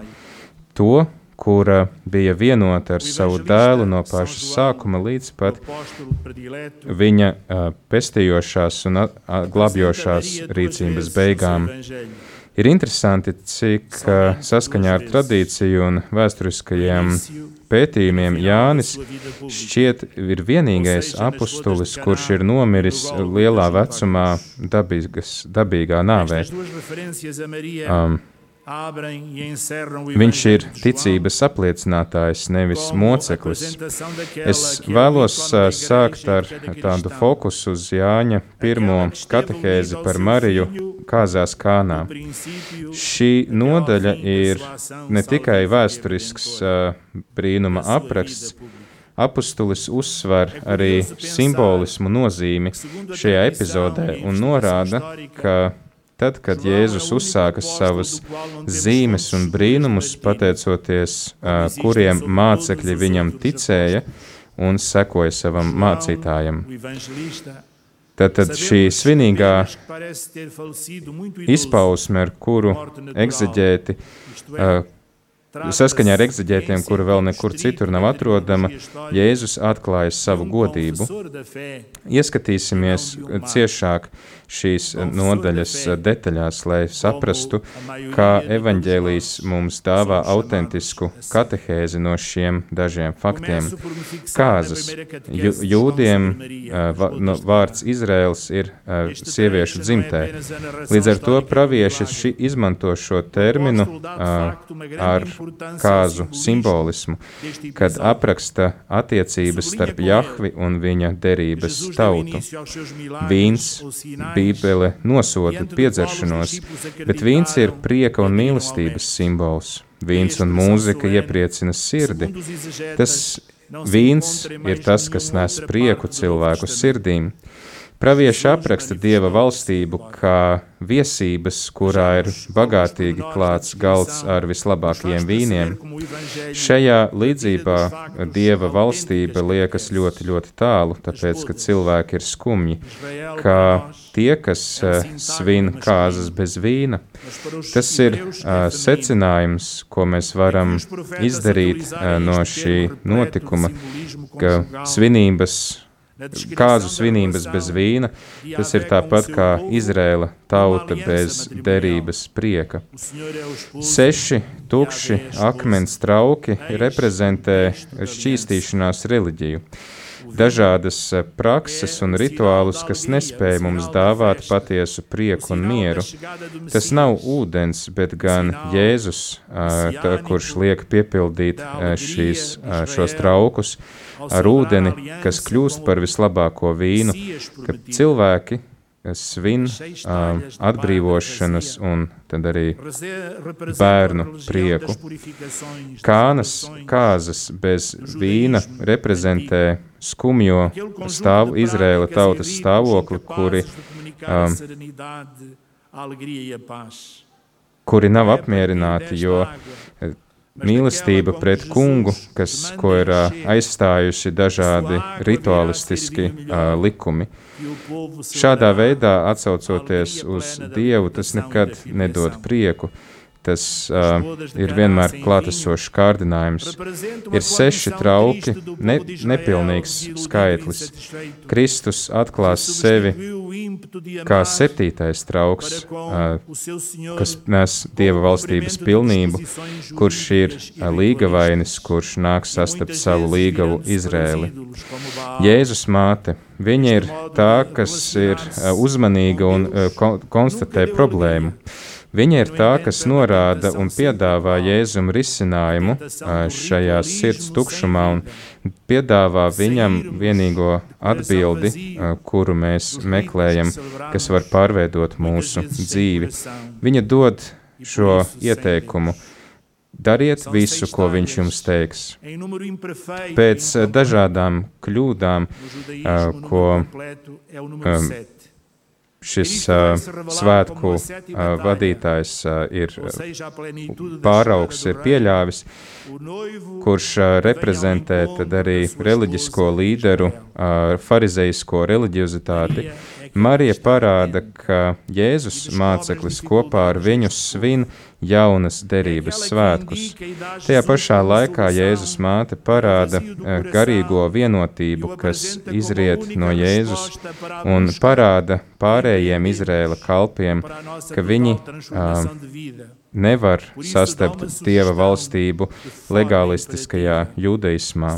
to, kura bija vienota ar savu dēlu no paša sākuma līdz pat viņa pestījošās un glābjošās rīcības beigām. Ir interesanti, cik saskaņā ar tradīciju un vēsturiskajiem pētījumiem Jānis šķiet ir vienīgais apustulis, kurš ir nomiris lielā vecumā dabīgas, dabīgā nāvē. Um, Viņš ir ticības apliecinātājs, nevis moceklis. Es vēlos sākt ar tādu fokusu uz Jāņa pirmo katehēzi par Mariju kāzās kānā. Šī nodaļa ir ne tikai vēsturisks brīnuma apraksts, Apostulis uzsver arī simbolismu nozīmi šajā epizodē un norāda, ka Tad, kad Jēzus uzsāka savas zīmes un brīnumus, pateicoties kuriem mācekļi viņam ticēja un sekoja savam mācītājam. Tātad šī svinīgā izpausme, ar kuru egzeģēti Saskaņā ar eksaģētiem, kura vēl nekur citur nav atrodama, Jēzus atklāja savu godību. Ieskatīsimies ciešāk šīs nodaļas detaļās, lai saprastu, kā evaņģēlijs mums dāvā autentisku katehēzi no šiem dažiem faktiem. Kāzas. Jūdiem vārds Izraels ir sieviešu dzimtē. Līdz ar to pravieši izmanto šo terminu ar kāzu simbolismu, kad apraksta attiecības starp Jahvi un viņa derības tautu. Vīns, Bībele nosoda piedzeršanos, bet vīns ir prieka un mīlestības simbols. Vīns un mūzika iepriecina sirdi. Tas vīns ir tas, kas nes prieku cilvēku sirdīm. Pravieši apraksta dieva valstību kā viesības, kurā ir bagātīgi klāts galds ar vislabākajiem vīniem. Šajā līdzībā dieva valstība liekas ļoti, ļoti tālu, tāpēc, ka cilvēki ir skumji, kā tie, kas uh, svin kāzas bez vīna. Tas ir uh, secinājums, ko mēs varam izdarīt uh, no šī notikuma, ka svinības Kāzu svinības bez vīna, tas ir tāpat kā Izrēla tauta bez derības prieka. Seši tukši akmens trauki reprezentē šķīstīšanās reliģiju dažādas eh, prakses un rituālus, kas nespēja mums dāvāt patiesu prieku un mieru. Tas nav ūdens, bet gan Jēzus, eh, tā, kurš liek piepildīt eh, šīs, šos traukus ar ūdeni, kas kļūst par vislabāko vīnu, kad cilvēki svin uh, atbrīvošanas un tad arī bērnu prieku. Kānas kāzas bez vīna reprezentē skumjo stāvu Izrēla tautas stāvokli, kuri, um, kuri nav apmierināti, jo mīlestība pret kungu, kas, ko ir aizstājuši dažādi rituālistiski uh, likumi. Šādā veidā atsaucoties uz Dievu, tas nekad nedod prieku. Tas uh, ir vienmēr klātesošs kārdinājums. Ir seši trauki, ne, nepilnīgs skaitlis. Kristus atklās sevi kā septītais trauks, uh, kas nes Dieva valstības pilnību, kurš ir uh, līgavainis, kurš nāk sastapt savu līgavu Izrēli. Jēzus māte, viņa ir tā, kas ir uzmanīga un konstatē problēmu. Viņa ir tā, kas norāda un piedāvā Jēzum risinājumu šajā sirds tukšumā un piedāvā viņam vienīgo atbildi, kuru mēs meklējam, kas var pārveidot mūsu dzīvi. Viņa dod šo ieteikumu. Dariet visu, ko viņš jums teiks. Pēc dažādām kļūdām, ko šis uh, svētku uh, vadītājs uh, ir pāraugs, ir pieļāvis, kurš uh, reprezentē tad arī reliģisko līderu, uh, farizeisko reliģiozitāti. Marija parāda, ka Jēzus māceklis kopā ar viņu svin jaunas derības svētkus. Tajā pašā laikā Jēzus māte parāda garīgo vienotību, kas izriet no Jēzus, un parāda pārējiem Izrēla kalpiem, ka viņi uh, nevar sastapt Dieva valstību legālistiskajā judaismā.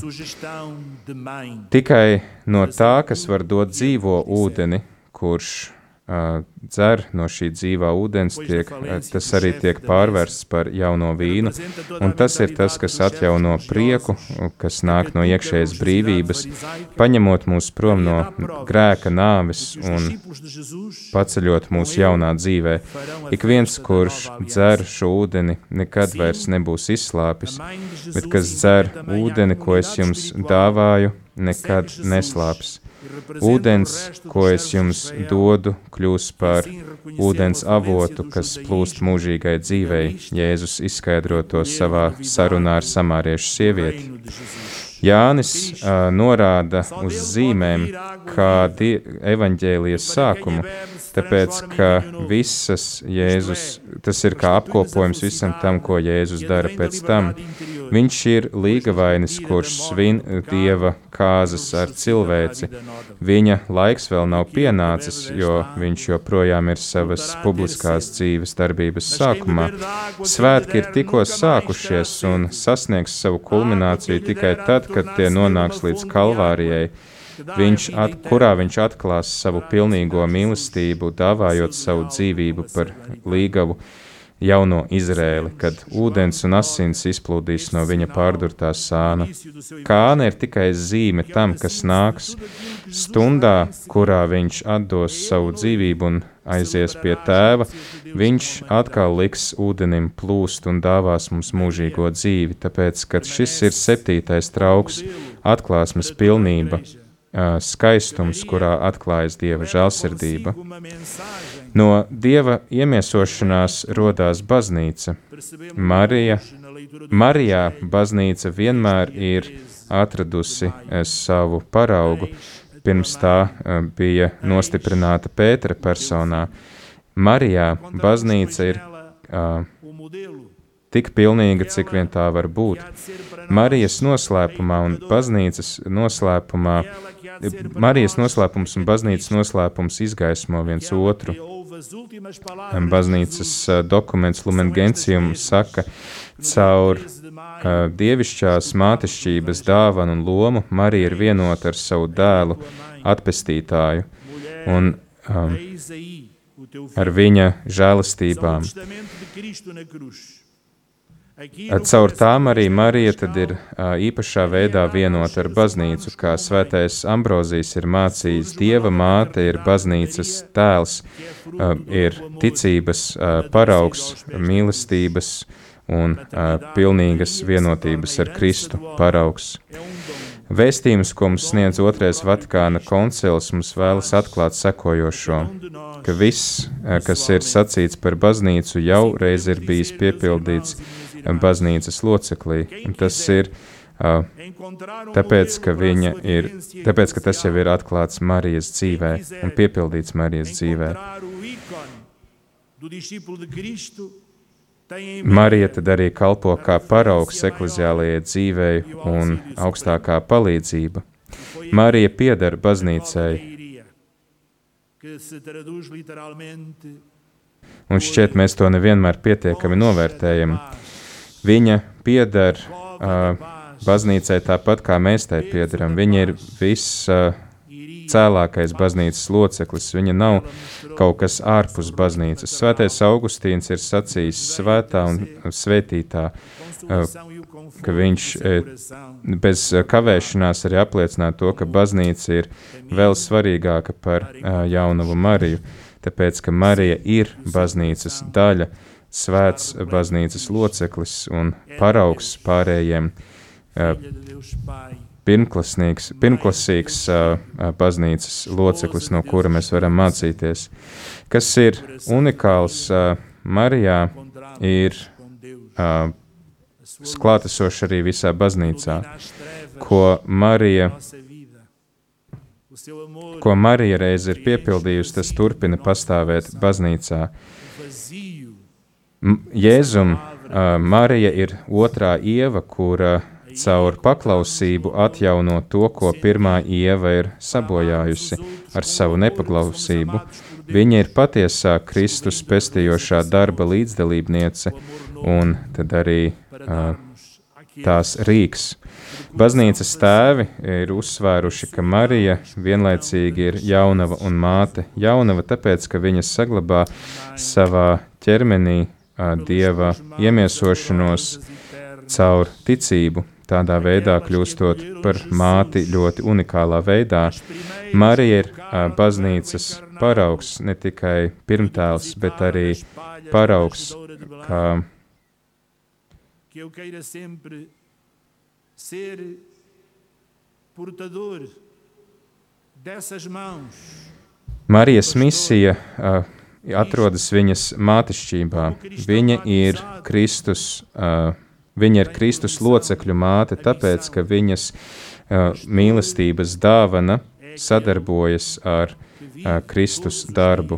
Tikai no tā, kas var dot dzīvo ūdeni, kurš dzer no šī dzīvā ūdens, tiek, tas arī tiek pārvērsts par jauno vīnu. Un tas ir tas, kas atjauno prieku, kas nāk no iekšējas brīvības, paņemot mūs prom no grēka nāves un paceļot mūs jaunā dzīvē. Ik viens, kurš dzer šo ūdeni, nekad vairs nebūs izslāpis, bet kas dzer ūdeni, ko es jums dāvāju, nekad neslāpis. Ūdens, ko es jums dodu, kļūs par ūdens avotu, kas plūst mūžīgai dzīvei, Jēzus izskaidro to savā sarunā ar samāriešu sievieti. Jānis uh, norāda uz zīmēm kā evaņģēlijas sākumu, tāpēc, ka visas Jēzus, tas ir kā apkopojums visam tam, ko Jēzus dara pēc tam. Viņš ir līgavainis, kurš svin dieva kāzas ar cilvēci. Viņa laiks vēl nav pienācis, jo viņš joprojām ir savas publiskās dzīves darbības sākumā. Svētki ir tikko sākušies un sasniegs savu kulmināciju tikai tad, kad tie nonāks līdz kalvārijai. Viņš at, kurā viņš atklās savu pilnīgo mīlestību, dāvājot savu dzīvību par līgavu jauno Izrēli, kad ūdens un asins izplūdīs no viņa pārdurtā sāna. Kāna ir tikai zīme tam, kas nāks stundā, kurā viņš atdos savu dzīvību un aizies pie tēva, viņš atkal liks ūdenim plūst un dāvās mums mūžīgo dzīvi, tāpēc, ka šis ir septītais trauks, atklāsmes pilnība, skaistums, kurā atklājas Dieva žēlsirdība. No Dieva iemiesošanās rodās baznīca. Marija, Marijā baznīca vienmēr ir atradusi savu paraugu, pirms tā bija nostiprināta Pētera personā. Marijā baznīca ir uh, tik pilnīga, cik vien tā var būt. Marijas noslēpumā un baznīcas noslēpumā, Marijas noslēpums un baznīcas noslēpums izgaismo viens otru. Baznīcas dokuments Lumen Gentium saka, caur dievišķās mātešķības dāvanu un lomu Marija ir vienota ar savu dēlu atpestītāju un um, ar viņa žēlastībām. Caur tām arī Marija tad ir īpašā veidā vienota ar baznīcu, kā svētais Ambrozijs ir mācījis. Dieva māte ir baznīcas tēls, ir ticības paraugs, mīlestības un pilnīgas vienotības ar Kristu paraugs. Vēstījums, ko mums sniedz otrais Vatikāna koncils, mums vēlas atklāt sekojošo, ka viss, kas ir sacīts par baznīcu, jau reiz ir bijis piepildīts baznīcas loceklī. Tas ir tāpēc, ka ir, tāpēc, ka tas jau ir atklāts Marijas dzīvē un piepildīts Marijas dzīvē. Marija tad arī kalpo kā paraugs ekleziālajai dzīvei un augstākā palīdzība. Marija pieder baznīcai. Un šķiet, mēs to nevienmēr pietiekami novērtējam. Viņa pieder uh, baznīcai tāpat kā mēs tai piedaram. Viņa ir viss uh, cēlākais baznīcas loceklis. Viņa nav kaut kas ārpus baznīcas. Svētais Augustīns ir sacījis svētā un svētītā, ka viņš bez kavēšanās arī apliecināja to, ka baznīca ir vēl svarīgāka par jaunavu Mariju, tāpēc, ka Marija ir baznīcas daļa, svēts baznīcas loceklis un paraugs pārējiem pirmklasīgs, pirmklasīgs uh, baznīcas loceklis, no kura mēs varam mācīties. Kas ir unikāls uh, Marijā, ir klātesoši arī visā baznīcā, ko Marija, ko Marija reiz ir piepildījusi, tas turpina pastāvēt baznīcā. Jēzum Marija ir otrā ieva, kura caur paklausību atjauno to, ko pirmā ieva ir sabojājusi ar savu nepaklausību. Viņa ir patiesā Kristus pestījošā darba līdzdalībniece un tad arī uh, tās rīks. Baznīcas tēvi ir uzsvēruši, ka Marija vienlaicīgi ir jaunava un māte. Jaunava tāpēc, ka viņa saglabā savā ķermenī dieva iemiesošanos caur ticību, tādā veidā kļūstot par māti ļoti unikālā veidā. Marija ir baznīcas paraugs, ne tikai pirmtēls, bet arī paraugs, kā Marijas misija uh, atrodas viņas mātešķībā. Viņa ir Kristus uh, Viņa ir Kristus locekļu māte, tāpēc, ka viņas uh, mīlestības dāvana sadarbojas ar uh, Kristus darbu.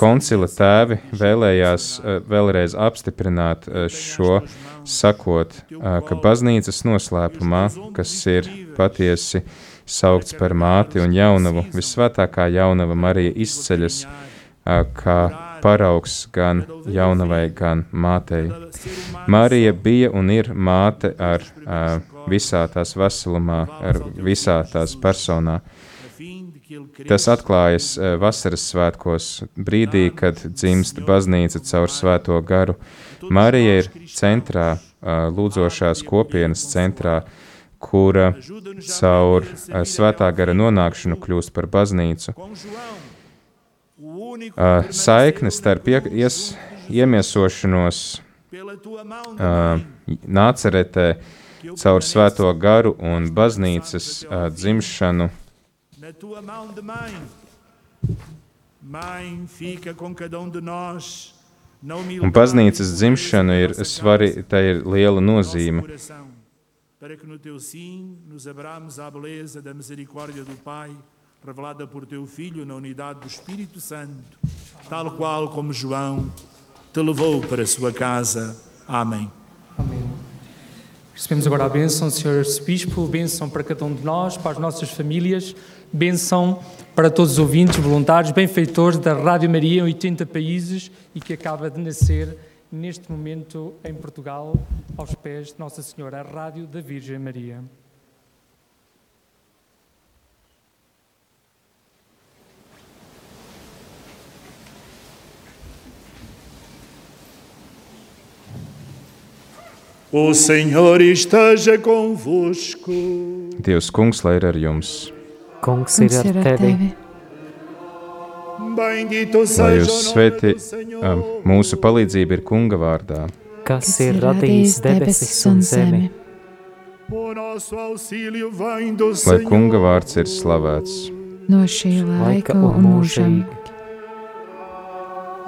Koncila tēvi vēlējās uh, vēlreiz apstiprināt uh, šo, sakot, uh, ka baznīcas noslēpumā, kas ir patiesi saukts par māti un jaunavu, visvētākā jaunava Marija izceļas uh, kā paraugs gan jaunavai, gan mātei. Marija bija un ir māte ar visā tās veselumā, ar visā tās personā. Tas atklājas vasaras svētkos, brīdī, kad dzimst baznīca caur svēto garu. Marija ir centrā, lūdzošās kopienas centrā, kura caur svētā gara nonākšanu kļūst par baznīcu uh, saikne starp ies, iemiesošanos uh, nāceretē caur svēto garu un baznīcas uh, dzimšanu. Un baznīcas dzimšana ir tā ir liela nozīme. Para que no teu sim nos abramos à beleza da misericórdia do Pai revelada por teu Filho na unidade do Espírito Santo, tal qual como João te levou para a sua casa. Amém. Amém. Recebemos agora a bênção, Senhor Arcebispo, bênção para cada um de nós, para as nossas famílias, bênção para todos os ouvintes, voluntários, benfeitores da Rádio Maria em 80 países e que acaba de nascer neste momento em Portugal, aos pés de Nossa Senhora, a Rádio da Virgem Maria. O Senhor esteja convosco. Dievs, kungs, lai ir ar jums. Kungs ir ar tevi. Lai jūs svētī, mūsu palīdzība ir kunga vārdā. Kas ir radījis debesis un zemi? Lai kunga vārds ir slavēts. No šī laika un mūžīgi.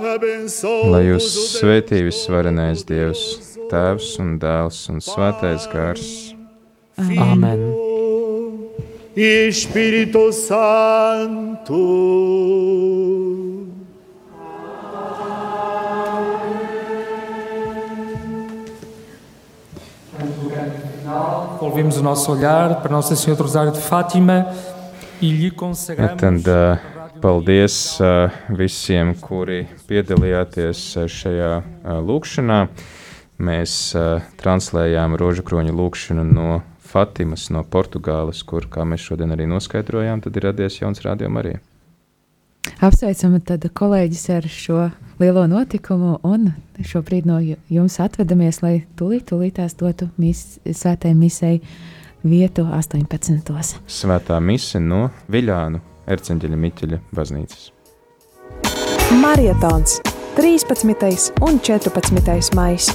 Lai jūs svētī visvarenais Dievs, Tēvs un Dēls un Svētais Gars. Amen. Espírito Santo. Volvemos o nosso olhar para Nossa Senhora do Rosário de Fátima e lhe consagramos. Tad, uh, paldies uh, visiem, kuri piedalījāties šajā uh, lūkšanā. Mēs uh, translējām rožu kroņa lūkšanu no Fatimas no Portugāles, kur, kā mēs šodien arī noskaidrojām, tad ir radies jauns rādījums arī. Apsveicam tad kolēģis ar šo lielo notikumu un šobrīd no jums atvedamies, lai tūlīt, tūlīt tās dotu mis, svētajai misei vietu 18. Svētā mise no Viļānu Erceņģeļa Miķeļa baznīcas. Marietons 13. un 14. maijs.